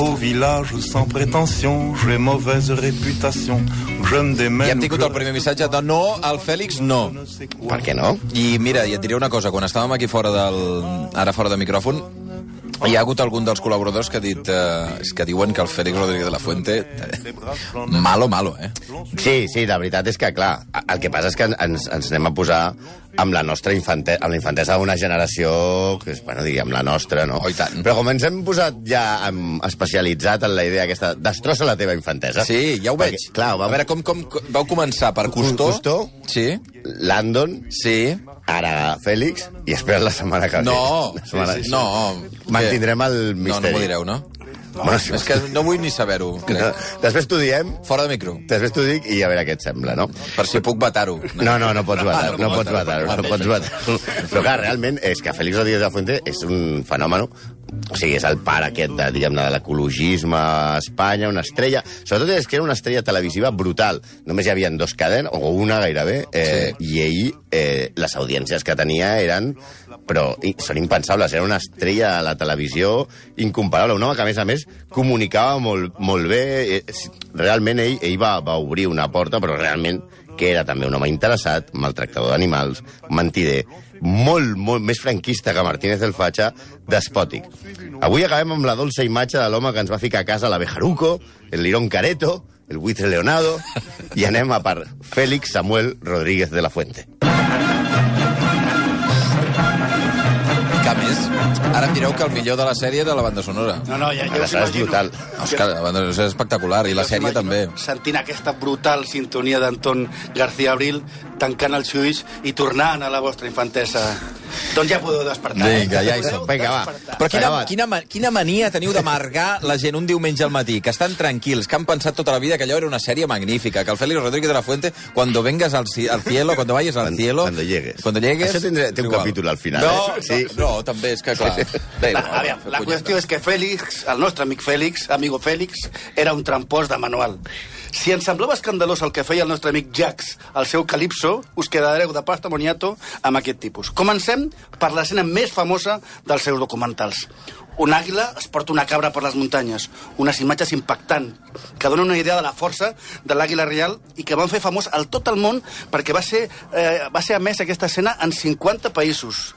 Au village sans prétention, j'ai mauvaise réputation. Je me démène. I hem tingut el primer missatge de no, al Fèlix no. Per què no? I mira, i et diré una cosa, quan estàvem aquí fora del... ara fora de micròfon, hi ha hagut algun dels col·laboradors que ha dit eh, que diuen que el Fèlix Rodríguez de la Fuente eh, malo, malo, eh? Sí, sí, la veritat és que, clar, el que passa és que ens, ens anem a posar amb la nostra infante, amb la infantesa d'una generació que és, bueno, diríem, la nostra, no? Oh. Però com ens hem posat ja em, especialitzat en la idea aquesta, destrossa la teva infantesa. Sí, ja ho veig. Perquè, clar, A vam, veure, com, com vau començar? Per Custó? Custó. Sí. Landon, Sí. ara Fèlix, i espera la setmana que ve. No, La setmana... sí, sí, no. Mantindrem el No, no misteri. m'ho direu, no? Bueno, sí, És que no vull ni saber-ho, No, crec. Després t'ho diem, Fora de micro, després t'ho dic i a veure què et sembla, no? per si puc vetar-ho. No, no, no pots Ah, vetar, no pots vetar, no pots vetar. Però clar, realment és que Félix Rodríguez de la Fuente és un fenomen, o sigui, és el pare aquest de, diguem-ne, de l'ecologisme a Espanya, una estrella... Sobretot és que era una estrella televisiva brutal. Només hi havia dos cadenes, o una gairebé, eh, Sí. i ell, eh, les audiències que tenia eren però i, són impensables, era una estrella a la televisió incomparable, un home que a més a més comunicava molt, molt bé eh, realment ell, ell va, va obrir una porta però realment que era també un home interessat, maltractador d'animals, mentider, molt, molt més franquista que Martínez del Fatxa, despòtic. Avui acabem amb la dolça imatge de l'home que ens va ficar a casa la Bejaruco, el Lirón Careto, el buitre Leonado, i anem a per Félix Samuel Rodríguez de la Fuente. A més, ara em direu que el millor de la sèrie era la banda sonora. No, no, ja, jo Aleshores, és brutal. Òscar, la banda sonora és espectacular, i la sèrie també. Sentint aquesta brutal sintonia d'Anton García Abril, tancant els ulls i tornant a la vostra infantesa. Doncs ja podeu despertar. Vinga, eh? ja hi som. Vinga, va. Però quina, quina, quina mania teniu d'amargar la gent un diumenge al matí, que estan tranquils, que han pensat tota la vida que allò era una sèrie magnífica, que el Félix Rodríguez de la Fuente, cuando vengas al, al cielo, cuando vayas al Cuando- cielo... cuando llegues. Cuando llegues... Això tindré- té un igual. capítol al final, No, eh? Sí. no, no, també és que, clar... Bé, La, no, a fer la qüestió és que Fèlix, el nostre amic Fèlix, amigo Fèlix, era un trampós de manual. Si ens semblava escandalós el que feia el nostre amic Jax al seu Calypso, us quedareu de pasta moniato amb aquest tipus. Comencem per l'escena més famosa dels seus documentals. Un àguila es porta una cabra per les muntanyes. Unes imatges impactants que donen una idea de la força de l'àguila real i que van fer famós al tot el món perquè va ser, eh, va ser emès aquesta escena en 50 països.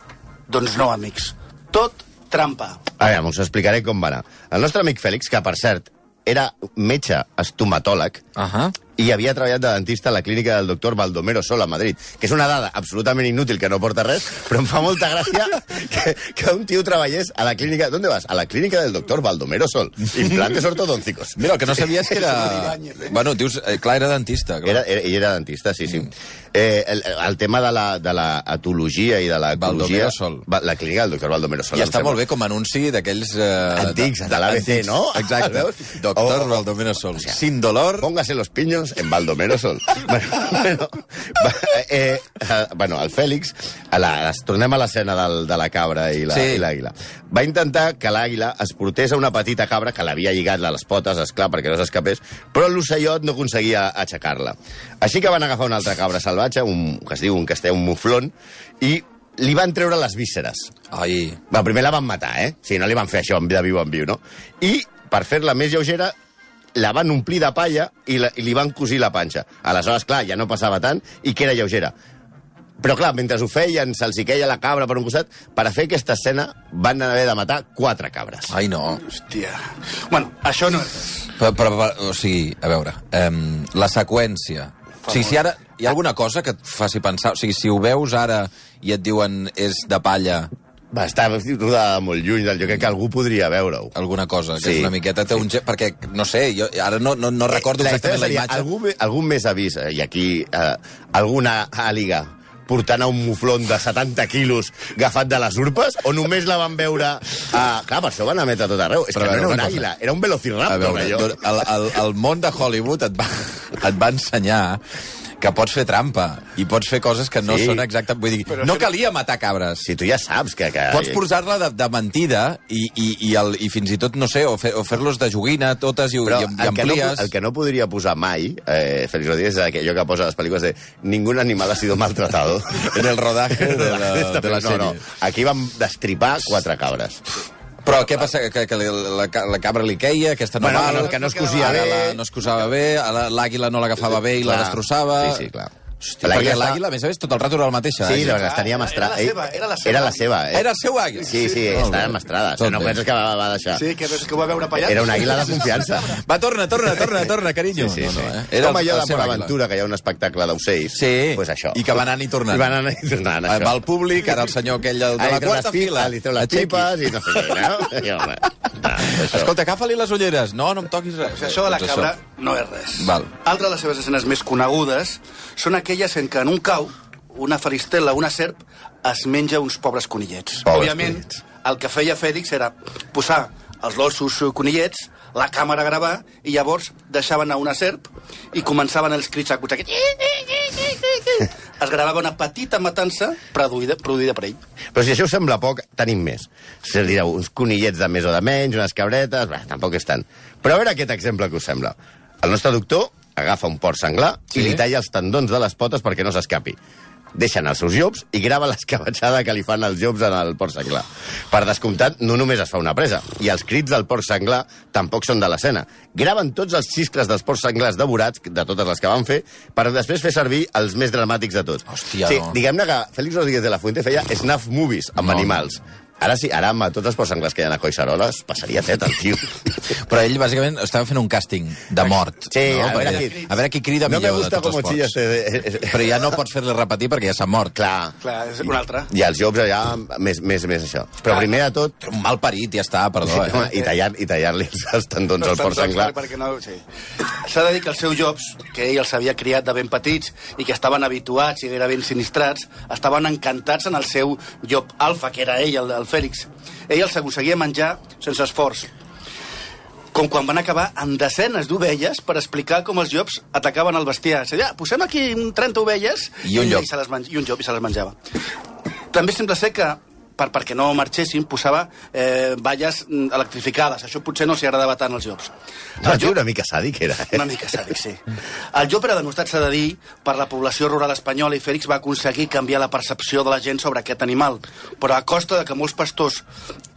Doncs no, amics. Tot trampa. A veure, us explicaré com va anar. El nostre amic Fèlix, que per cert era metge estomatòleg, Ahà. I havia treballat de dentista a la clínica del doctor Baldomero Sol a Madrid, que és una dada absolutament inútil que no porta res, però em fa molta gràcia que, que un tio treballés a la clínica... ¿Dónde vas? A la clínica del doctor Baldomero Sol. Implantes ortodònticos. Mira, el que no sabia és que era... Bueno, dius, eh, clar, era dentista. Clar. Era, era, ell era dentista, sí, sí. Eh, el, el tema de la, de la etologia i de la ecologia... Baldomero Sol. Va, la clínica del doctor Baldomero Sol. I està molt bé com a anunci d'aquells... Eh, Antics, de l'ABC, no? Exacte. Doctor O- o- Baldomero Sol. Sin dolor... Póngase los piños en Baldomero Sol. bueno, bueno, va, eh, eh, bueno, el Fèlix, a la, es- tornem a l'escena de la cabra i la- Sí. l'àguila. Va intentar que l'àguila es portés a una petita cabra que l'havia lligat a les potes, és clar perquè no s'escapés, però l'ocellot no aconseguia aixecar-la. Així que van agafar una altra cabra salvatge, un, que es diu un castell, un muflon, i li van treure les vísceres. Ai, Va, primer la van matar, eh? Sigui, no li van fer això de viu en viu, no? I, per fer-la més lleugera, la van omplir de palla i, la, i li van cosir la panxa. Aleshores, clar, ja no passava tant i que era lleugera. Però, clar, mentre ho feien, se'ls hi queia la cabra per un costat, per a fer aquesta escena van haver de matar quatre cabres. ai no. Hòstia. Bueno, això no és. Però, però, però, o sigui, a veure, um, la seqüència... O sigui, si ara hi ha alguna cosa que et faci pensar... O sigui, si ho veus ara i et diuen és de palla Va estar rodada molt lluny. Jo crec que algú podria veure-ho. alguna cosa, que Sí. és una miqueta... Té un ge... Perquè, no sé, jo ara no, no, no recordo Eh, La exactament la imatge. Algú, algú més avís, i aquí eh, alguna àliga portant a un muflon de 70 quilos agafat de les urpes, o només la van veure... A... Clar, per això van emetre tot arreu. És Però que a no era un àguila, era un A velociraptor, veure, allò. el, el, el món de Hollywood et va, et va ensenyar que pots fer trampa i pots fer coses que no Sí. són exactament... Vull dir, no calia matar cabres. Si tu ja saps que... que... Pots posar-la de, de mentida i, i, i, el, i fins i tot, no sé, o, fer, o fer-los de joguina totes i, Però i, i el que, no, amplies... el que no podria posar mai, eh, Félix Rodríguez, és allò que posa a les pel·lícules de ningún animal ha sido maltratado. En el rodaje de la, de la no, sèrie. no. Aquí vam destripar quatre cabres. Però què passa? Que, que la, la, la cabra li queia, aquesta no Bueno, que no- que no es cosia bé. La, no es cosava bé, l'àguila no l'agafava bé i la destrossava... Sí, sí, clar. Hòstia, L'àguila perquè l'àguila, a més a més, tot el rato era la mateixa. Sí, eh? doncs les tenia Era mestrada. la seva, era la seva. Era la seva, eh? Era el seu àguila? Sí, sí, Molt estava mestrada. Tot no penses que va, va deixar. Sí, que, que ho va veure pallat. Era una àguila de confiança. Va, torna, torna, torna, torna, carinyo. Sí, sí, sí. No, no, eh? Era Com el- allò la de seva Port. Aventura, que hi ha un espectacle d'ocells. Sí, pues això. i que va anant i tornant. I va anant i tornant, Va això. al públic, ara el senyor aquell de, de la quarta fila. Li treu les pipes i no sé què, no? Escolta, agafa-li les ulleres. No, no em toquis res. Això de la Doncs cabra no és res. Val. Altra de les seves escenes més conegudes són aquelles en què en un cau, una faristela, una serp, es menja uns pobres conillets. Pobres Òbviament, conillets. el que feia Fèlix era posar els dolços conillets, la càmera a gravar, i llavors deixaven a una serp i començaven els crits acuts. Aquest... Es gravava una petita matança produïda, produïda per ell. Però si això us sembla poc, tenim més. Se direu, uns conillets de més o de menys, unes cabretes... Bé, tampoc és tant. Però a veure aquest exemple que us sembla. El nostre doctor agafa un porc senglar Sí. i li talla els tendons de les potes perquè no s'escapi. Deixen els seus llops i grava l'escabatxada que li fan els llops en el porc senglar. Per descomptat, no només es fa una presa, i els crits del porc senglar tampoc són de l'escena. Graven tots els xiscles dels porcs senglars devorats, de totes les que van fer, per després fer servir els més dramàtics de tots. Hòstia, sí, no. diguem-ne que Félix Rodríguez de la Fuente feia snuff movies amb No. animals. Ara sí, ara amb tots els porcs senglars que hi ha a Collserola es passaria fet, el tio. Però ell, bàsicament, estava fent un càsting de mort. Sí, no? a veure Perquè- qui- a veure qui crida no me millor de gusta tots como els eh, eh, Però ja no pots fer-li repetir perquè ja s'ha mort. Clar. Clar, és un altre. I els llops allà, més, més, més això. Però primer de tot, Un mal parit, ja està, perdó. home, Eh? i tallar- i tallar-li els tendons al porc senglar. Perquè no, sí. S'ha de dir que els seus llops, que ell els havia criat de ben petits i que estaven habituats i gairebé sinistrats, estaven encantats en el seu llop alfa, que era ell, el, el Fèlix. Ell els aconseguia menjar sense esforç. Com quan van acabar amb desenes d'ovelles per explicar com els llops atacaven el bestiar. És a dir, ah, posem aquí 30 ovelles I un llop. I, se les menja, i un llop i se les menjava. També sembla ser que per, perquè no marxessin, posava eh, valles mm, electrificades. Això potser no els agradava tant als llops. El tio una mica sàdic era, eh? Una mica sàdic, sí. El llop era denostat, s'ha de dir, per la població rural espanyola i Fèlix va aconseguir canviar la percepció de la gent sobre aquest animal, però a costa de que molts pastors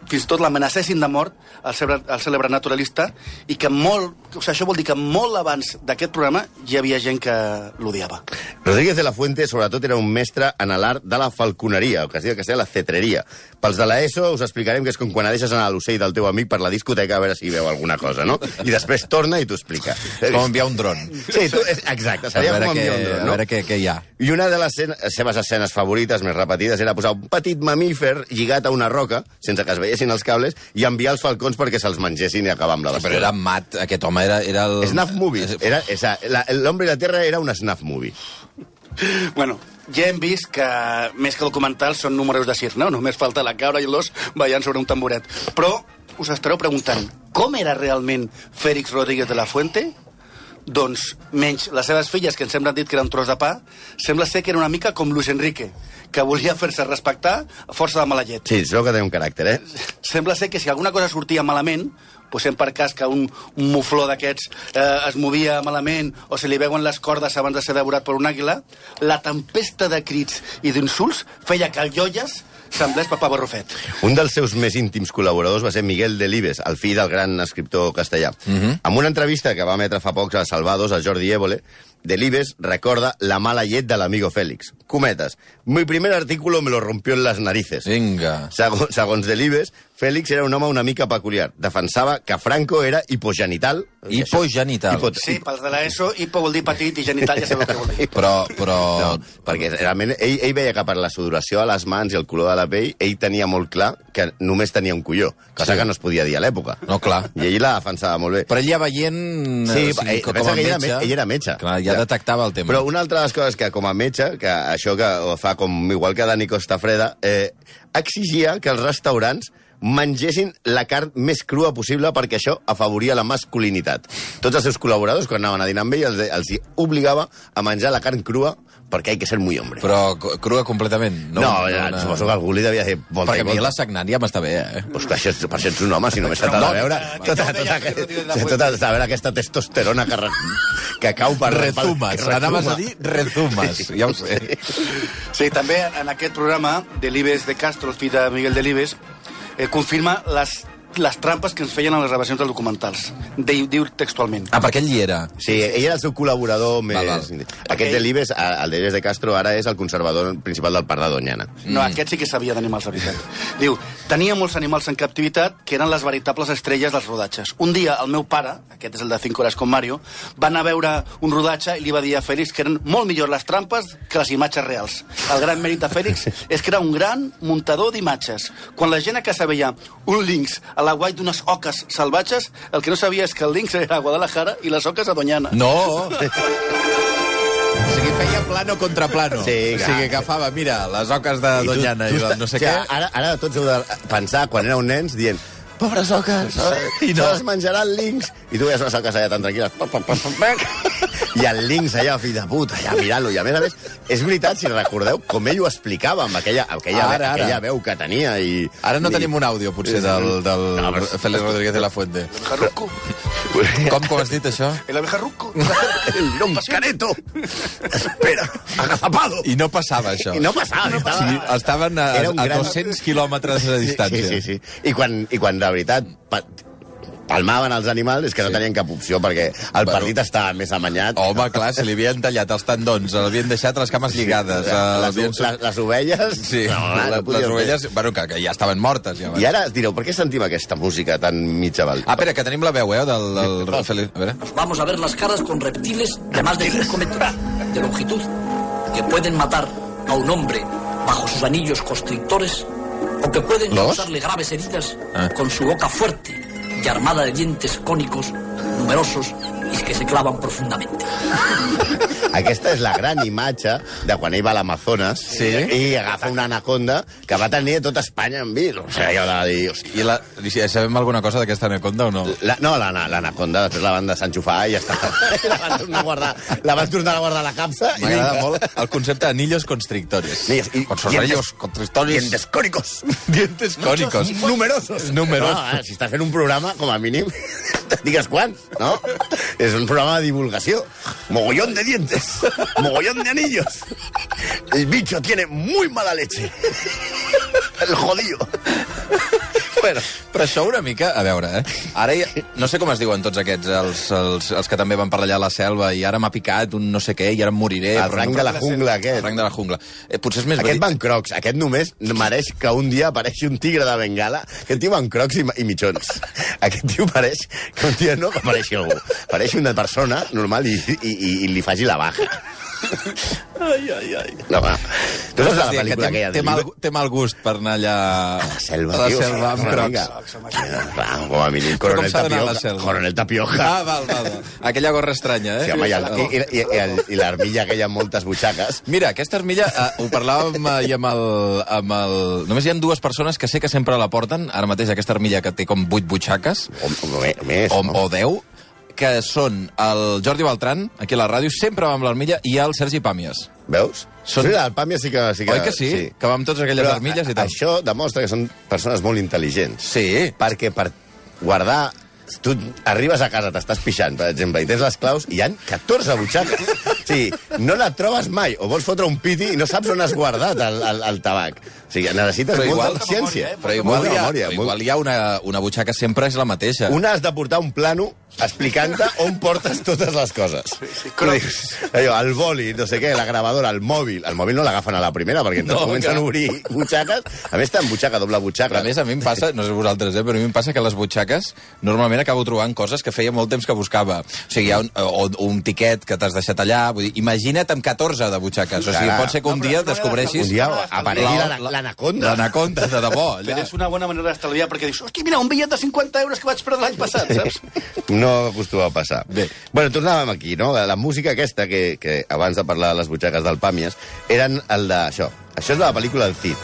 fins i tot l'amenacessin de mort el cèlebre, el cèlebre naturalista i que molt, o sigui, això vol dir que molt abans d'aquest programa hi havia gent que l'odiava. Rodríguez de la Fuente, sobretot, era un mestre en l'art de la falconeria, o que es diu que es diu la cetreria. Pels de l'ESO us explicarem que és com quan deixes anar l'ocell del teu amic per la discoteca a veure si veu alguna cosa, no? I després torna i t'ho explica. Com enviar un dron. Sí, tu, és- exacte, seria a com enviar un dron, a no? veure què, què hi ha. I una de les seves escenes favorites, més repetides, era posar un petit mamífer lligat a una roca, sense que es veiessin els cables, i enviar els falcons perquè se'ls mengessin i acabar amb la Però bastura. era mat, aquest home era... era el... Snuff movies. Era, esa, la, L'Hombre y la Tierra era una snuff movie. Bueno, ja hem vist que més que documentals són números de circ, no? Només falta la cabra i l'os ballant sobre un tamboret. Però us estareu preguntant, com era realment Félix Rodríguez de la Fuente? Doncs, menys les seves filles, que ens sembla dit que era un tros de pa, sembla ser que era una mica com Luis Enrique, que volia fer-se respectar a força de mala llet. Sí, es veu que té un caràcter, eh? Sembla ser que si alguna cosa sortia malament, posem per cas que un, un mufló d'aquests eh, es movia malament o se li veuen les cordes abans de ser devorat per un àguila, la tempesta de crits i d'insults feia que el Joies semblés Papà Barrufet. Un dels seus més íntims col·laboradors va ser Miguel Delibes, el fill del gran escriptor castellà. Mhm. En una entrevista que va emetre fa pocs a Salvados, a Jordi Évole, Delibes recorda la mala llet de l'amigo Félix. Cometes. Mi primer artículo me lo rompió en las narices. Vinga. Segons, segons Delibes, Félix era un home una mica peculiar. Defensava que Franco era hipogenital. Hipogenital. Hipo- Sí, pels de l'ESO, hipo vol dir petit i genital, ja sabeu què vol dir. Però, però... No, perquè realment ell, ell veia que per la sudoració a les mans i el color de la pell, ell tenia molt clar que només tenia un colló, cosa Sí. que no es podia dir a l'època. No, clar. I ell la defensava molt bé. Però ell ja veient... Sí, eh, o sigui, ell- com pensa a que ell era metge, me- ell era metge. Clar, ja Ja. detectava el tema. Però una altra de les coses que, com a metge, que això que ho fa com igual que Dani Costafreda, eh, exigia que els restaurants mengessin la carn més crua possible perquè això afavoria la masculinitat. Tots els seus col·laboradors, quan anaven a dinar amb ell, els, els obligava a menjar la carn crua perquè hay que ser muy hombre. Però crua completament. No, no, ja, una- suposo que algú li devia dir volta Perquè i a mi la sagnant ja m'està bé, eh? Pues clar, això, és- per això ets un home, si només se t'ha de veure tota, tota, tota, tota, tota, veure aquesta testosterona que, re- que cau per... Rezumes, que anaves a dir rezumes, ja ho sé. Sí, també en aquest programa, Delibes de Castro, el fill de Miguel Delibes, eh, confirma les les trampes que ens feien a les gravacions dels documentals. Diu, diu textualment. Ah, perquè ell hi era. Sí, ell era el seu col·laborador més... Val, val. Aquest de l'Ibes, el de Ives de Castro, ara és el conservador principal del Parc de Doñana. No, aquest sí que sabia d'animals, de veritat. Diu, tenia molts animals en captivitat que eren les veritables estrelles dels rodatges. Un dia, el meu pare, aquest és el de 5 hores com Mario, va anar a veure un rodatge i li va dir a Fèlix que eren molt millor les trampes que les imatges reals. El gran mèrit de Fèlix és que era un gran muntador d'imatges. Quan la gent a casa veia un linx a la guai d'unes oques salvatges, el que no sabia és que el linx era a Guadalajara i les oques a Doñana. No! O sigui, feia plano contra plano. Sí, o clar. sigui, agafava, mira, les oques de I tu- Doñana i, tu el no sé o sigui, què. Ara, ara tots heu de pensar, quan éreu nens, dient pobres oques, I I no. no. se les menjarà el linx. I tu veies unes oques allà tan tranquil·les. I el linx allà, fill de puta, allà mirant-lo. I a més a més, és veritat, si recordeu, com ell ho explicava amb aquella, aquella, Ara, ara. aquella veu que tenia. I, Ara no i... tenim un àudio, potser, del, del No, però- Félix Rodríguez de la Fuente. Jarruco. Com, com has dit, això? El abejarruco. El lirón careto. Espera, agazapado. I no passava, això. I no passava, no Sí, passava. estaven a, a gran- 200 quilòmetres de distància. Sí, sí, sí. I quan, i quan de veritat palmaven els animals és que no tenien cap opció perquè el Bueno. partit estava més amanyat. Home, clar, se li havien tallat els tendons, l'havien deixat les cames lligades. eh, les, l'havien- les, les ovelles... Sí, no, no, les, podia les fer. ovelles, bueno, que, que ja estaven mortes. Ja, I ara es direu, per què sentim aquesta música tan mitja val? Ah, espera, que tenim la veu, eh, del, del Félix... A veure. Nos vamos a ver las caras con reptiles de más de 5 metros de longitud, que pueden matar a un hombre bajo sus anillos constrictores o que pueden ¿Los? causarle graves heridas Ah. con su boca fuerte armada de dientes cónicos, numerosos y que se clavan profundamente. Aquesta és la gran imatge de quan ell va a l'Amazones Sí. i agafa una anaconda que va tenir tota Espanya en vil. O sigui, allò de dir, I la, i si sabem alguna cosa d'aquesta anaconda o no? La, no, la- l'anaconda, després la van desenxufar i ja està. la, van tornar a guardar, la van tornar a guardar a la capsa. i M'agrada molt el concepte anillos constrictores. Anillos y- Con sus dientes- anillos constrictores. Dientes cónicos. Dientes cónicos. Numerosos. Numerosos. No, eh, si estàs fent un programa, com a mínim, digues quants, no? És un programa de divulgació. Mogollón de dientes. Mogollón de anillos. El bicho tiene muy mala leche. El jodido. Bueno, Però això una mica... A veure, eh? Ara ja, no sé com es diuen tots aquests, els, els, els que també van per allà a la selva, i ara m'ha picat un no sé què, i ara em moriré. el no, de la jungla, El aquest. rang de la jungla. Eh, potser és més Aquest verí- va en crocs. Aquest només mereix que un dia apareixi un tigre de Bengala. Aquest tio va en crocs i, i mitjons. Aquest tio pareix que un dia no que apareixi algú. Pareix una persona normal i, i, i, i li faci la baja. Ai, ai, ai. No, va. Tu saps la que pel·lícula té, aquella té, de mal, té mal gust per anar allà... A la selva, a la tio. selva amb Crocs. mica. Clar, com a mínim, coronel s'ha d'anar a la tapioca. selva? Coronel tapioca. Ah, val, val, val. Aquella gorra estranya, eh? Sí, home, i, el, i, i, i, l'armilla aquella amb moltes butxaques. Mira, aquesta armilla, eh, ho parlàvem eh, i amb el, amb el... Només hi ha dues persones que sé que sempre la porten, ara mateix aquesta armilla que té com vuit butxaques, O, o, més, o, no? o deu, que són el Jordi Beltran, aquí a la ràdio, sempre va amb l'armilla, i el Sergi Pàmies. Veus? Són- Sí, el Pàmia sí que... Sí que Oi que sí? Que va amb totes aquelles Però armilles i tal. Això demostra que són persones molt intel·ligents. Sí. Perquè per guardar... Tu arribes a casa, t'estàs pixant, per exemple, i tens les claus, i hi han 14 butxaques. O sigui, no la trobes mai, o vols fotre un piti i no saps on has guardat el, el, el tabac. O sigui, necessites Però igual- molta paciència. Però igual, molta hi ha, memòria. molt- igual hi ha una, una butxaca sempre és la mateixa. Una has de portar un plano explicant-te on portes totes les coses. Sí. Allò, el boli, no sé què, la gravadora, el mòbil. El mòbil no l'agafen a la primera, perquè no, comencen clar. a obrir butxaques. A més, en butxaca, doble butxaca. Però a més, a mi em passa, no sé vosaltres, eh, però a mi em passa que les butxaques normalment acabo trobant coses que feia molt temps que buscava. O sigui, hi ha un, o, un tiquet que t'has deixat allà, vull dir, imagina't amb 14 de butxaques. O sigui, pot ser que un dia descobreixis... Un dia aparegui La- la- la- l'anaconda. L'anaconda, de debò. Però Allà. és una bona manera d'estalviar, perquè dius, hòstia, mira, un bitllet de 50 euros que vaig perdre l'any passat, saps? No acostuma a passar. Bé. Bueno, tornàvem aquí, no? La música aquesta, que, que abans de parlar de les butxaques del Pàmies, eren el d'això. Això és la pel·lícula del Cid.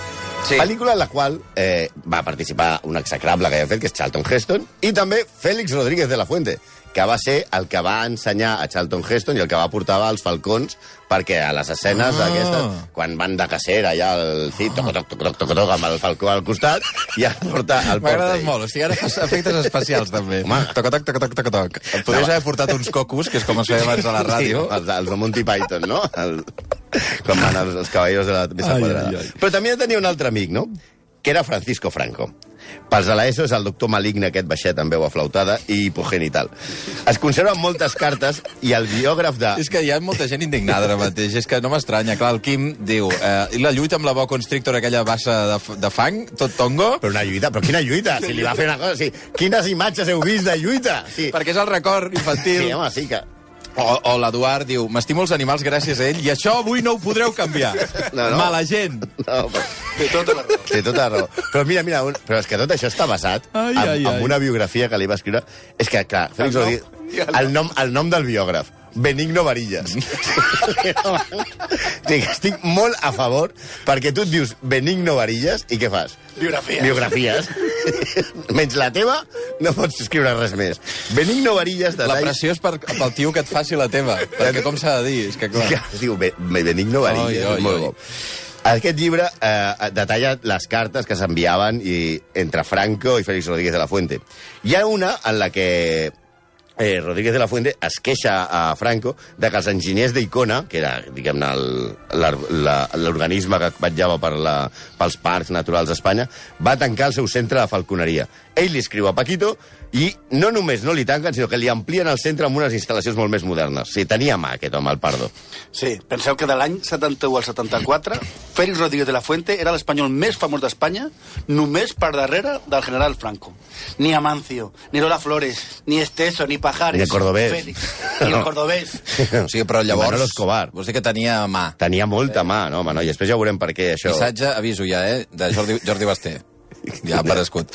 Sí. Pel·lícula en la qual eh, va participar un execrable que ja fet, que és Charlton Heston, i també Félix Rodríguez de la Fuente, que va ser el que va ensenyar a Charlton Heston i el que va portar els falcons perquè a les escenes Ah. aquestes, quan van de cacera, allà el Cid, toc, toc, toc, toc, toc, toc, amb el falcó al costat, i el porta, el porta M'agrades ell. molt, o sigui, ara fas efectes especials, també. Home. Toc, toc, toc, toc, toc, toc. Et podries haver portat uns cocos, que és com es feia abans a la ràdio. Sí, els, els de Monty Python, no? El, com van els, els caballeros de la mesa Ai, quadrada. ai, ai. Però també tenia un altre amic, no? Que era Francisco Franco. Pels de l'ESO és el doctor maligne aquest baixet amb veu aflautada i hipogenital. Es conserven moltes cartes i el biògraf de... És que hi ha molta gent indignada ara mateix, és que no m'estranya. Clar, el Quim diu, eh, i la lluita amb la boa constrictor, aquella bassa de, de fang, tot tongo? Però una lluita, però quina lluita? Si li va fer una cosa, sí. Quines imatges heu vist de lluita? Sí, Perquè és el record infantil. sí home, sí que... O, o l'Eduard diu, m'estimo els animals gràcies a ell i això avui no ho podreu canviar. No, no. Mala gent. No, però... Té tota la raó. Té tota la raó. Però mira, mira, un... però és que tot això està basat Ai, en, ai, ai. en una biografia que li va escriure... És que, clar, Félix Rodríguez... El nom, el nom del biògraf. Benigno Varillas. sigui, que estic molt a favor perquè tu et dius Benigno Varillas i què fas? Biografies. Biografies. Menys la teva, no pots escriure res més. Benigno Varillas La detalla... pressió és per, pel tio que et faci la teva. Perquè com s'ha de dir? És que clar... Que es diu Be- Be- Benigno Varillas, Oi, oi, molt oi. bo. Aquest llibre eh, detalla les cartes que s'enviaven i, entre Franco i Félix Rodríguez de la Fuente. Hi ha una en la que eh, Rodríguez de la Fuente es queixa a Franco de que els enginyers d'Icona, que era, diguem-ne, l'organisme que vetllava per la, pels parcs naturals d'Espanya, va tancar el seu centre de falconeria. Ell li escriu a Paquito i no només no li tanquen, sinó que li amplien el centre amb unes instal·lacions molt més modernes. Sí, tenia mà aquest home, el Pardo. Sí, penseu que de l'any 71 al 74, Félix Rodríguez de la Fuente era l'espanyol més famós d'Espanya, només per darrere del general Franco. Ni Amancio, ni Lola Flores, ni Esteso, ni Pajares. Ni el cordobès. Félix, ni el cordobès. O sigui, però llavors... Manolo Escobar. Vols dir que tenia mà. Tenia molta mà, no, home, no? I després ja veurem per què això... Missatge, aviso ja, eh? De Jordi, Jordi Basté. Ja ha aparegut.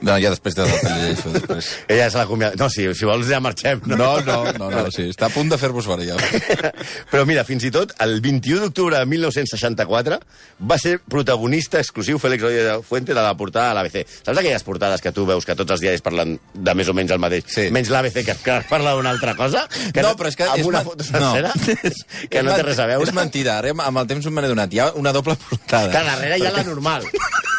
No, ja després el llegeixo, després. Ella se l'acomiada... No, si, si vols ja marxem. No? No, no, no, no, sí. Està a punt de fer-vos fora, ja. Però mira, fins i tot, el 21 d'octubre de 1964 va ser protagonista exclusiu Félix Rodríguez de la Fuente de la portada de l'ABC. Saps aquelles portades que tu veus que tots els diaris parlen de més o menys el mateix? Sí. Menys l'ABC, que, que parla d'una altra cosa? Que no, però és que... Amb és una foto sencera? que no té res a veure? És mentida, ara amb el temps m'he donat. Hi ha una doble portada. Que darrere hi ha la normal.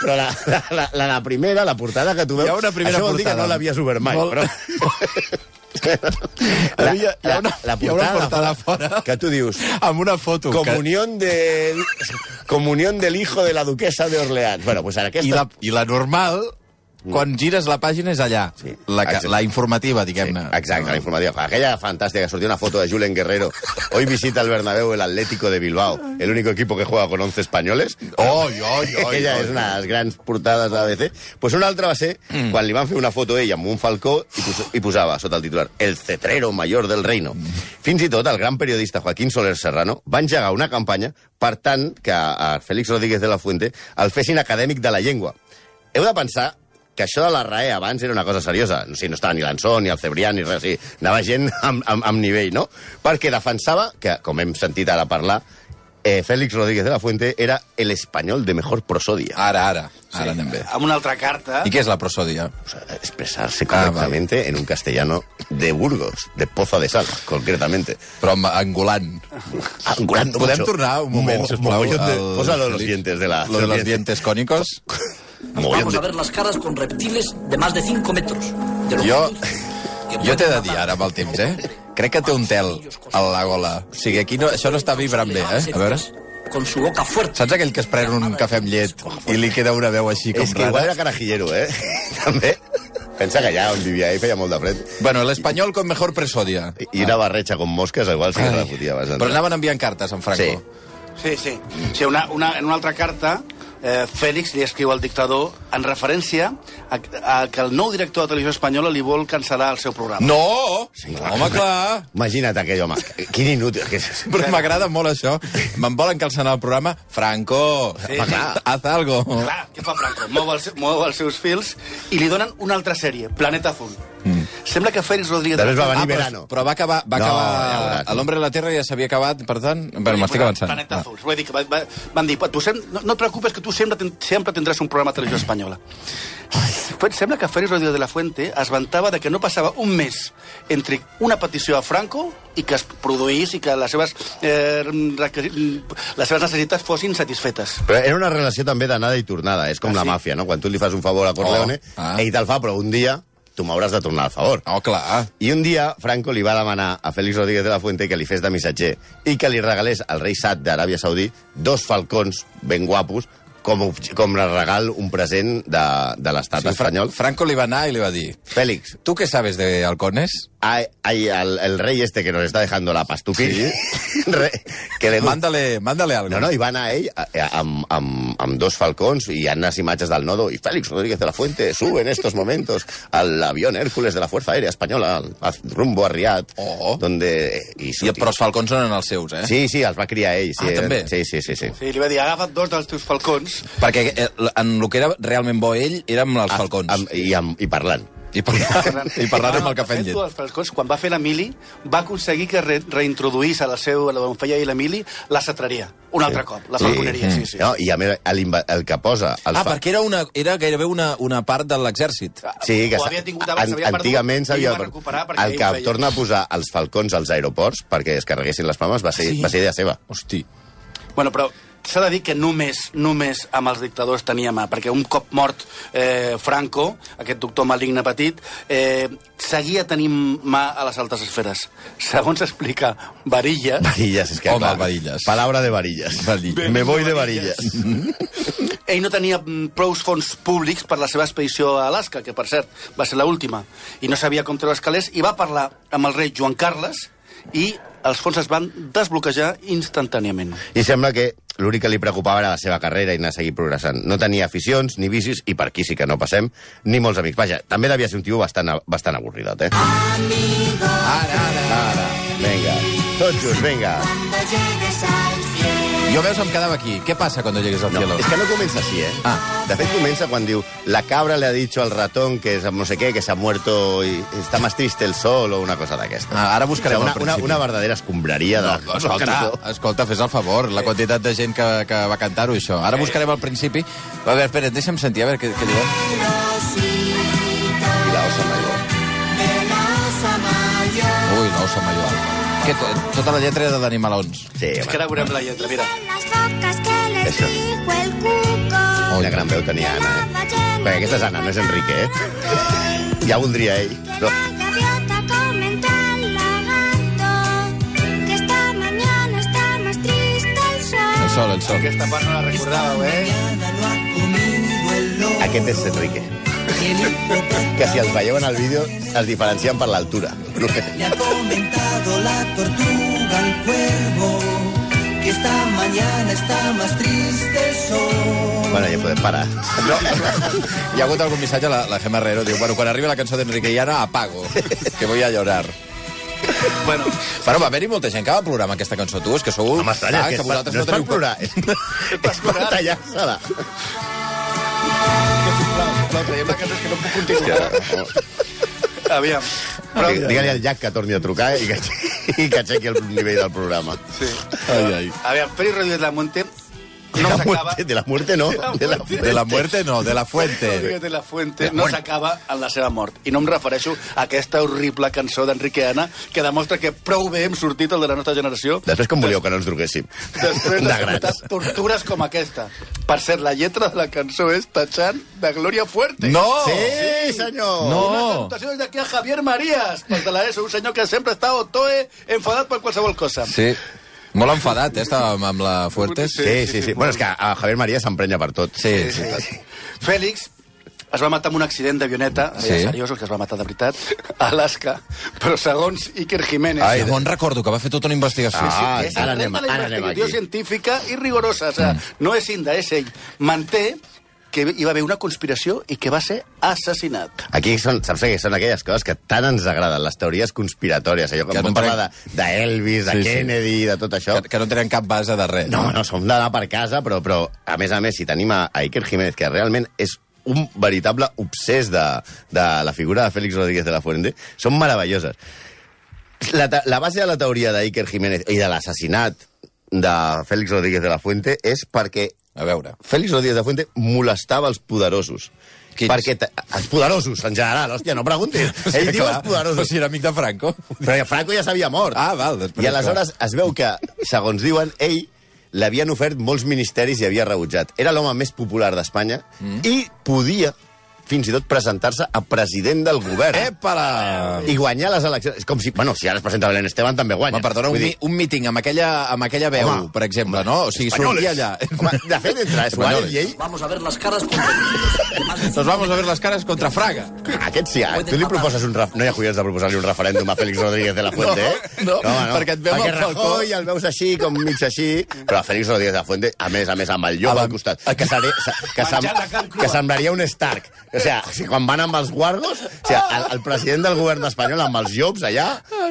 Però la, la, la, la, la primera, la portada que tu veus... Hi ha una primera això vol dir que portada. no l'havies obert mai, Molt- però... Ha- hi ha una- la hi ha una portada, portada fora. Que tu dius... Amb una foto. Comunión de comunión del hijo de la duquesa de Orleans. Bueno, pues Que... I, aquesta... la, I la normal, quan gires la pàgina, és allà. Sí. La, que, la informativa, Sí, diguem-ne. exacte, la informativa. Aquella fantástica, sortió una foto de Julen Guerrero. Hoy visita el Bernabéu el Atlético de Bilbao, el único equipo que juega con 11 españoles. Oi, oi, oi. Aquella oi. és una de les grans portades de l'ABC. Pues una altra va ser Mm. quan li van fer una foto ell amb un falcó i, pos i posava sota el titular El cetrero mayor del reino. Fins i tot el gran periodista Joaquín Soler Serrano va engegar una campanya per tant que a Félix Rodríguez de la Fuente el fessin acadèmic de la llengua. Heu de pensar que això de la RAE abans era una cosa seriosa. O sigui, no estava ni l'Ansó, ni el Cebrián, ni res. O sigui, anava gent amb, amb, amb nivell, no? Perquè defensava que, com hem sentit ara parlar, eh, Félix Rodríguez de la Fuente era el espanyol de mejor prosodia. Ara, ara. Ara anem bé. Amb una altra carta... I què és la prosòdia? O sea, expresarse correctamente en un castellano de Burgos, de Poza de Sal, concretamente. Però amb angulant. Angulando Podem mucho. tornar un moment, Mo- sisplau? de- al- Pósalo los dientes de la... Lo de los dientes cónicos. Vamos a ver las caras con reptiles de más de 5 metros. De Jo, jo t'he de dir ara amb el temps, eh? Crec que té un tel a la gola. O sigui, aquí no, això no està vibrant bé, eh? A veure... Con su boca fuerte. Saps aquell que es pren un cafè amb llet i li queda una veu així com És que igual rara? era carajillero, eh? També. Pensa que allà on vivia ell feia molt de fred. Bueno, l'espanyol con mejor presòdia. I- I una barreja con mosques, igual sí que la fotia bastant. Però anaven enviant cartes, en Franco. Sí. Sí, sí. sí una, una, en una altra carta, eh, Fèlix li escriu al dictador en referència a, a que el nou director de televisió espanyola li vol cancel·lar el seu programa. No! clar. Home, clar! Imagina't aquell home. Quin inútil. Que és. Però m'agrada molt això. Me'n volen calçar el programa. Franco, Sí, home, sí. clar, haz algo. Clar, què fa Franco? Mou, el, mou els seus fils i li donen una altra sèrie, Planeta Azul. Mm. Sembla que Félix Rodríguez... Després va venir Ah, però, verano. però va acabar... Va No, acabar ja. L'Hombre de la Terra ja s'havia acabat, per tant... Bueno, m'estic avançant. Planeta Va. Azul. Vull dir que va, va, van dir, tu sem, no, no et preocupes que tu sempre, ten, sempre tindràs un programa de televisió espanyola. Sembla que Félix Rodríguez de la Fuente es vantava de que no passava un mes entre una petició a Franco i que es produís i que les seves, eh, les seves necessitats fossin satisfetes. Però era una relació també d'anada i tornada. És com Ah, la sí? màfia, no? Quan tu li fas un favor a Corleone, Oh, ah. ell te'l fa, però un dia tu m'hauràs de tornar el favor. Oh, clar. I un dia Franco li va demanar a Félix Rodríguez de la Fuente que li fes de missatger i que li regalés al rei Sad d'Aràbia Saudí dos falcons ben guapos com, com a regal un present de, de l'estat Sí, espanyol. Franco li va anar i li va dir Félix, ¿Tú qué sabes de halcones? Hay, hay al- el rey este que nos está dejando la pastuqui, re- que le Mándale, mándale algo. No, no, i va anar ell a- a- amb, amb, amb dos falcons i hi ha unes imatges del nodo i Félix Rodríguez de la Fuente sube en estos momentos al avión Hércules de la Fuerza Aérea Española al- a- rumbo a Riad Oh. donde... I, I, però els falcons són els seus, eh? Sí, sí, els va criar ell. Sí, Ah, també? Sí, sí, sí. sí. Sí, li va dir, agafa't dos dels teus falcons. Perquè eh, en el que era realment bo ell era amb els falcons. Amb, i, amb, I parlant. I, parlant, I parlant amb el cafè amb llet. Els falcons, quan va fer l'Emili, va aconseguir que re reintroduís a la seu, on feia ell l'Emili, la cetreria. Un altre cop, la falconeria, sí, sí. No, I a més, l'inva- el que posa... Els Ah, perquè era, una, era gairebé una, una part de l'exèrcit. Sí, que Ho havia tingut abans, an- s'havia perdut, antigament i s'havia perquè El que torna a posar els falcons als aeroports perquè es carreguessin les palmes va ser, Sí. va ser idea seva. Hosti. Bueno, però s'ha de dir que només, només amb els dictadors tenia mà, perquè un cop mort eh, Franco, aquest doctor maligne petit, eh, seguia tenint mà a les altes esferes. Segons explica Varillas, Varillas, és que Home, clar, Varillas. Palabra de varillas. Varillas. Me voy de varillas. ell no tenia mm, prous fons públics per la seva expedició a Alaska, que per cert va ser l'última, i no sabia com treure els calés, i va parlar amb el rei Joan Carles i els fons es van desbloquejar instantàniament. I sembla que l'únic que li preocupava era la seva carrera i anar a seguir progressant. No tenia aficions ni vicis, i per aquí sí que no passem, ni molts amics. Vaja, també devia ser un tio bastant, bastant avorridot, eh? Ara, ara. Ara, vinga, tots junts, vinga. Jo veus, em quedava aquí. Què passa quan llegues al No, cielo? és que no comença així, eh? Ah. De fet, comença quan diu la cabra le ha dicho al ratón que es no sé qué, que se ha muerto y está más triste el sol o una cosa d'aquesta. Ah, ara buscarem una, el una, principi. una verdadera escombraria de... No, escolta, escolta, fes el favor, la quantitat de gent que, que va cantar-ho, això. Ara buscarem el principi. A veure, espera, deixa'm sentir, a veure què, què diuen. I la osa mayor. Ui, l'ossa major. Que, tota la lletra era d'animalons. Sí, És que ara veurem la lletra, mira. El cuco. una gran veu tenia Anna, eh? Perquè aquesta és Anna, no és Enrique, eh? Ja voldria ell. No. El sol, el sol. Aquesta part no la recordàveu, eh? Aquest és Enrique. Que si els veieu en el vídeo es diferencien per l'altura. Le ha comentado la tortuga al cuervo que esta mañana está más triste el sol. bueno, ja podem parar. No, hi ha hagut algun missatge, la, la Gemma Herrero diu, bueno, quan arribi la cançó d'Enrique Llana, apago, que voy a llorar. Bueno, Bueno, va haver-hi molta gent que va plorar amb aquesta cançó. Tu, és que sou... No m'estranya, Ah, és que, és per, vosaltres no és per teniu- plorar, és, és per tallar-se-la. Traiem la cançó, és que no puc continuar. Aviam. Però, Digue- Digue-li al Jack que torni a trucar i que, i que aixequi el nivell del programa. sí. Ai, ai. Aviam, Félix Rodríguez de Monte De no la muerte, de la muerte no. De la, De la muerte no, de la fuente. de la Fuente no s'acaba en la seva mort. I no em refereixo a aquesta horrible cançó d'Enrique Ana que demostra que prou bé hem sortit el de la nostra generació Després com volíeu que no ens truquéssim? després de tortures com aquesta. Per cert, la lletra de la cançó és tachant de Gloria Fuerte. No! Sí, senyor! No! Una salutació des d'aquí a Javier Marías, pel de la ESO, un senyor que sempre està otoe, enfadat per qualsevol cosa. Sí. Molt enfadat, eh, estava amb, la Fuertes. Sí, sí, sí. Bueno, és que a Javier María s'emprenya per tot. Sí, sí. Fèlix es va matar amb un accident d'avioneta, Sí. sí. seriós, el que es va matar de veritat, a Alaska, però segons Iker Jiménez... Ai, on recordo que va fer tota una investigació. Ah, és ara anem- la ara anem investigació aquí. científica i rigorosa. O sigui, no és Inda, és ell. Manté que hi va haver una conspiració i que va ser assassinat. Aquí són, saps què? Són aquelles coses que tant ens agraden, les teories conspiratòries. Allò Que que no vam parlar tenen- de- d'Elvis, de, Sí, de sí. Kennedy, de tot això. Que, que no tenen cap base de res. No, no, som d'anar per casa, però, però a més a més, si tenim a, a Iker Jiménez, que realment és un veritable obsès de, de la figura de Félix Rodríguez de la Fuente, són meravelloses. La, la base de la teoria d'Iker Jiménez i de l'assassinat de Félix Rodríguez de la Fuente és perquè A veure. Félix Rodríguez de Fuente molestava els poderosos. Quins? Perquè els poderosos, en general, hòstia, no preguntis. Ell diu els Però poderosos. si era amic de Franco. Però Franco ja s'havia mort. Ah, val, després, I aleshores es veu que, segons diuen, ell l'havien ofert molts ministeris i havia rebutjat. Era l'home més popular d'Espanya mm. i podia fins i tot presentar-se a president del govern. Epala! I guanyar les eleccions. És com si... Bueno, si ara es presenta Belén Esteban, també guanya. Home, perdona, un, mi, un míting amb aquella, amb aquella veu, Home, per exemple, no? O sigui, Espanyoles. sortia allà... Home, de fet, entre Suárez i ell, Vamos a ver las caras contra Nos vamos a ver las caras contra Fraga. aquest sí, ah, tu li proposes un... Ref... No hi ha collons de proposar-li un referèndum a Félix Rodríguez de la Fuente, eh? No, no, perquè et veu perquè el Falcó. Rajoy el veus així, com mig així, però Félix Rodríguez de la Fuente, a més a més, amb el llop A al costat, que, que, crua. que semblaria un Stark. O sigui, o sigui, quan van amb els guardos, o sigui, el, el president del govern espanyol amb els llops allà,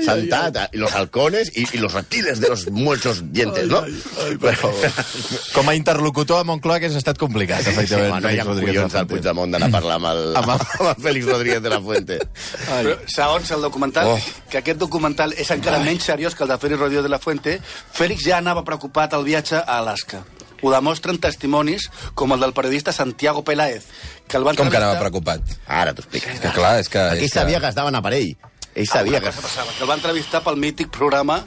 sentat, i los halcones i, i los reptiles de los muchos dientes, no? Com a interlocutor a Moncloa hagués estat complicat, Sí, efectivament. home, no hi ha collons Fuente. Puigdemont d'anar a parlar amb el, Amb el- amb el Félix Rodríguez de la Fuente. Però, segons el documental, Oh. que aquest documental és encara menys seriós que el de Félix Rodríguez de la Fuente, Félix ja anava preocupat al viatge a Alaska. Ho demostren testimonis com el del periodista Santiago Peláez, que el van Com que anava preocupat? Ara t'ho explico. És que clar, és que... Ell és sabia que estaven a parell. Ell sabia Alguna que... passava, que el va entrevistar pel mític programa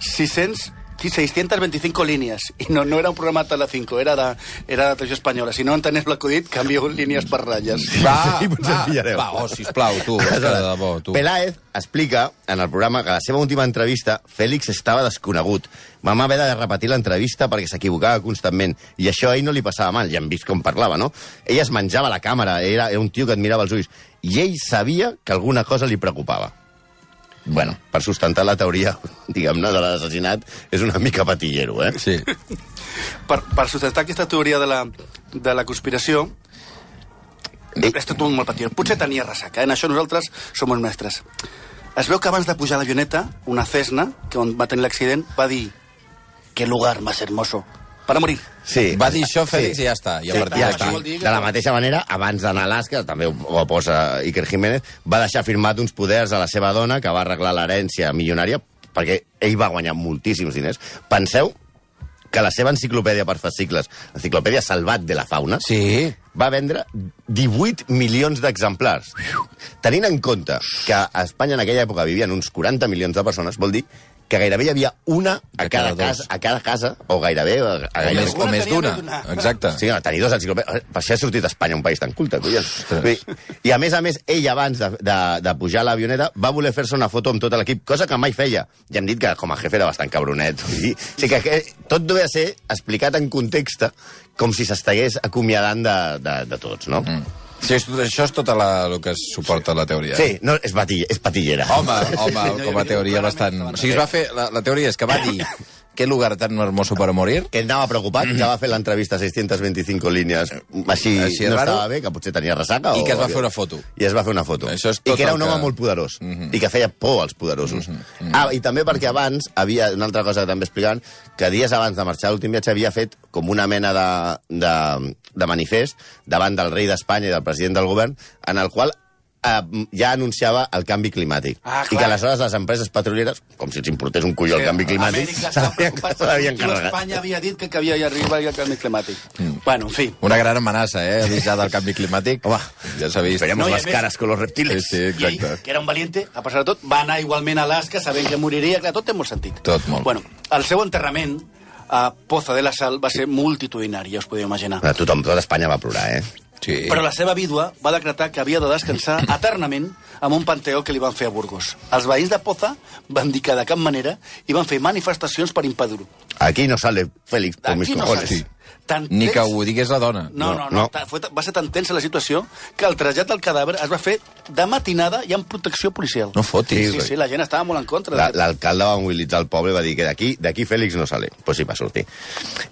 600 sí, 625 línies. I no, no era un programa de Telecinco, era de, era de televisió espanyola. Si no entenés l'acudit, canvieu línies per ratlles. Va, Sí, va, pillareu. va, oh, sisplau, tu, és que de debò, tu. Peláez explica en el programa que a la seva última entrevista Fèlix estava desconegut. Vam haver de repetir l'entrevista perquè s'equivocava constantment. I això a ell no li passava mal, ja hem vist com parlava, no? Ell es menjava la càmera, era, era un tio que et mirava els ulls. I ell sabia que alguna cosa li preocupava. Bueno, per sustentar la teoria, diguem-ne, de l'assassinat, és una mica patillero, eh? Sí. Per, per sustentar aquesta teoria de la, de la conspiració, Eh. és tot molt patiment. Potser tenia ressaca, eh? en això nosaltres som els mestres. Es veu que abans de pujar a l'avioneta, una Cessna, que on va tenir l'accident, va dir «Qué lugar más hermoso para morir». Sí. Va dir això Fèlix i ja està. I a Sí, partir ja està. De la mateixa manera, abans d'anar a Alaska, també ho, ho posa Iker Jiménez, va deixar firmat uns poders a la seva dona que va arreglar l'herència milionària perquè ell va guanyar moltíssims diners. Penseu que la seva enciclopèdia per fascicles, l'enciclopèdia Salvat de la Fauna, Sí. va vendre 18 milions d'exemplars. Tenint en compte que a Espanya en aquella època vivien uns 40 milions de persones, vol dir que gairebé hi havia una a De cada, cada casa, a cada casa, o gairebé a, a O gairebé més, o més d'una. Exacte. Sí, no, tenir dos enciclopèdies. Per això ha sortit Espanya un país tan culte, collons. I a més a més, ell abans de, de, de pujar a l'avioneta va voler fer-se una foto amb tot l'equip, cosa que mai feia. Ja hem dit que com a jefe era bastant cabronet. Dir, o sigui que, que tot deu ser explicat en context com si s'estigués acomiadant de, de, de tots, no? Mm. Sí, és, això és tot la, el que suporta la teoria. Sí, no, és, patilla, és patillera. Home, home, com a teoria bastant... O sigui, es va fer... La, la teoria és que va dir qué lugar tan hermoso para morir, que anava preocupat, ja va fer l'entrevista a 625 línies, així, Així no raro. estava bé, que potser tenia ressaca. I o que es va fer una foto. I es va fer una foto. Això és I tot que era un home que- molt poderós. Mhm. I que feia por als poderosos. Ah, i també perquè abans havia, una altra cosa que també explicaven, que dies abans de marxar l'últim viatge havia fet com una mena de, de, de manifest davant del rei d'Espanya i del president del govern, en el qual eh, ja anunciava el canvi climàtic. Ah, I que aleshores les empreses petrolieres, com si els importés un colló el canvi climàtic, s'havien carregat. Espanya havia dit que havia arribat el canvi climàtic. Mm. Bueno, en fi. Una gran amenaça, eh? Avisar del canvi climàtic. Home, ja s'ha vist. Veremos No, més- caras con los reptiles. Sí, sí, I ell, exacte. que era un valiente, a pesar de tot, va anar igualment a Alaska sabent que moriria. Clar, tot té molt sentit. Tot molt. Bueno, el seu enterrament a Poza de la Sal va ser multitudinari, ja us podeu imaginar. Tothom, tota Espanya va plorar, eh? Sí. Però la seva vídua va decretar que havia de descansar eternament amb un panteó que li van fer a Burgos. Els veïns de Poza van dir que de cap manera i van fer manifestacions per impedir-ho. Aquí no sale Félix por mis no cojones. saps. Tan Ni que tens- ho digués la dona. No, no, No, no. no. Va ser tan tensa la situació que el trasllat del cadàver es va fer de matinada i amb protecció policial. No fotis. Sí, sí, la gent estava molt en contra. La- L'alcalde va mobilitzar el poble i va dir que d'aquí d'aquí Fèlix no sale. Doncs pues sí, va sortir.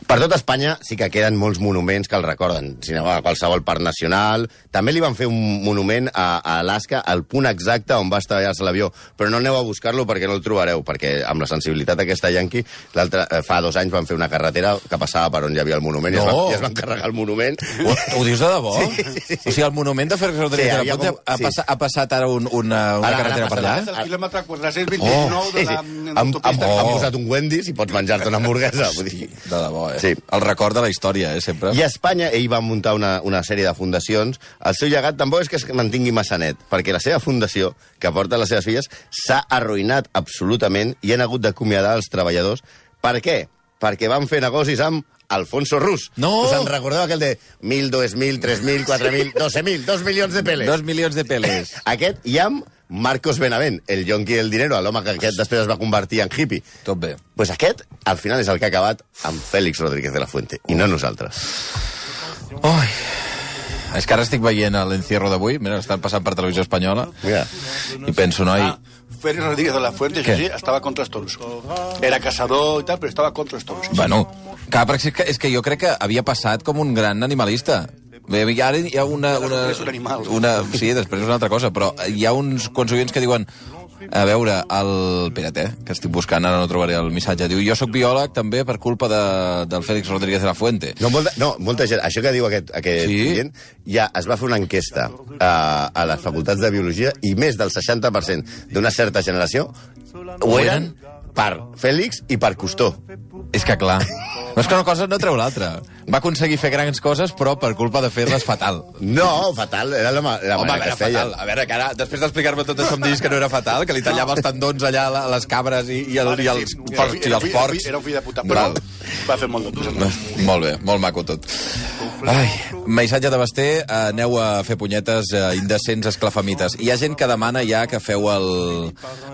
Per tot Espanya sí que queden molts monuments que el recorden. Si aneu a qualsevol parc nacional... També li van fer un monument a, a Alaska al punt exacte on va estavellar-se l'avió. Però no aneu a buscar-lo perquè no el trobareu, perquè amb la sensibilitat aquesta yanqui, l'altre eh, fa dos anys van fer una carretera que passava per on hi havia el monument i, es, No. van, i es van carregar el monument. Ho, ho dius de debò? Sí, sí, sí. O sigui, el monument de Félix Rodríguez Sí, de la Ponte com- ha, sí. Ha passat ara un, una, una Ara- ara carretera per passarà. allà? El quilòmetre 429 Sí, de sí. la Han, han, autopista. han Oh. posat un Wendy's i pots menjar-te una hamburguesa. Vull dir. De debò, eh? Sí. El record de la història, eh, sempre. I a Espanya ell va muntar una, una sèrie de fundacions. El seu llegat tampoc és que es mantingui massa net, perquè la seva fundació, que porta les seves filles, s'ha arruïnat absolutament i han hagut d'acomiadar els treballadors. Per què? Perquè van fer negocis amb Alfonso Rus. No. Us en recordeu aquell de 1.000, 2.000, 3.000, 4.000, 12.000, 2 milions de peles? Dos milions de peles. Aquest i amb Marcos Benavent, el yonqui del dinero, l'home que aquest després es va convertir en hippie. Tot bé. pues aquest, al final, és el que ha acabat amb Fèlix Rodríguez de la Fuente, i no nosaltres. Ai. És que ara estic veient l'encierro d'avui, mira, estan passant per televisió espanyola, Mira, i penso, noi, Ah, Félix Rodríguez de la Fuente, Què? sí, estava contra els toros. Era caçador i tal, però estava contra els toros. Bueno, clar, perquè és que, és que jo crec que havia passat com un gran animalista. Bé, i ara hi ha una... una, És un animal. una sí, després és una altra cosa, però hi ha uns quants oients que diuen a veure, el... Espera't, eh, que estic buscant, ara no trobaré el missatge. Diu, jo sóc biòleg també per culpa de, del Félix Rodríguez de la Fuente. no, molta, no, molta gent, això que diu aquest, aquest Sí? client, ja es va fer una enquesta a, a les facultats de Biologia i més del 60% d'una certa generació ho eren per Fèlix i per Custó. És que clar, no és que una cosa no treu l'altra. Va aconseguir fer grans coses, però per culpa de fer-les fatal. No, fatal, era la, ma- la Home, manera que es feia. fatal. A veure, que ara, després d'explicar-me tot això, em diguis que no era fatal, que li tallava els tendons allà a les cabres i, i, el, i, els, Sí, porcs, i era els porcs. Era un fill de puta, però Val. va fer molt de coses. Molt bé, molt maco tot. Ai, missatge de Basté, aneu a fer punyetes eh, indecents esclafamites. Hi ha gent que demana ja que feu el...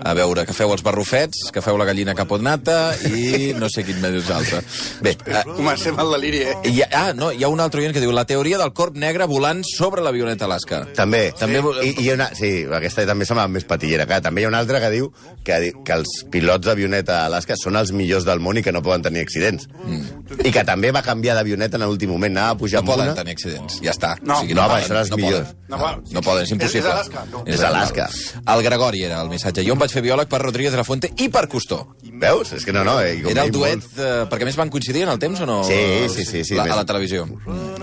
A veure, que feu els barrufets, que feu la gallina capotnata i no sé quin més altre. Bé, eh, Comencem el deliri, eh? hi ha, ah, no, hi ha un altre oient que diu la teoria del corp negre volant sobre l'avioneta Alaska. També. També- I, i una, sí, aquesta també sembla més patillera. Clar, també hi ha una altra que diu que, que els pilots d'avioneta a Alaska són els millors del món i que no poden tenir accidents. Mm. I que també va canviar d'avioneta en l'últim moment, anava a pujar No poden una... tenir accidents, ja està. No, no, va, això eren els no millors. Poden. No, No, va. no poden, és impossible. És Alaska? No. És Alaska. El Gregori era el missatge. Jo em vaig fer biòleg per Rodríguez de la Fuente i per Custó. Veus? És que no, no. Eh, Era el duet, molt- eh, perquè a més van coincidir en el temps o no? Sí, sí, sí, sí, la, a la televisió.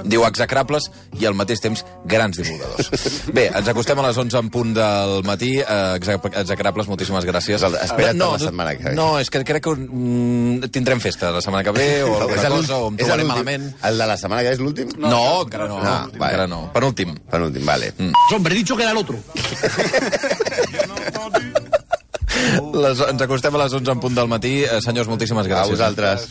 Diu execrables i al mateix temps grans divulgadors. Bé, ens acostem a les 11 en punt del matí. Eh, exec- execrables, moltíssimes gràcies. Espera't no, la setmana que ve. No, és que crec que mm, tindrem festa la setmana que ve o És alguna cosa, o em l'últim- malament. El de la setmana que ve és l'últim? No, encara no. Ah, no vale. encara no. Penúltim. Penúltim, vale. Mm. Hombre, he dicho que era el otro. Les, ens acostem a les 11 en punt del matí. Eh, senyors, moltíssimes A gràcies.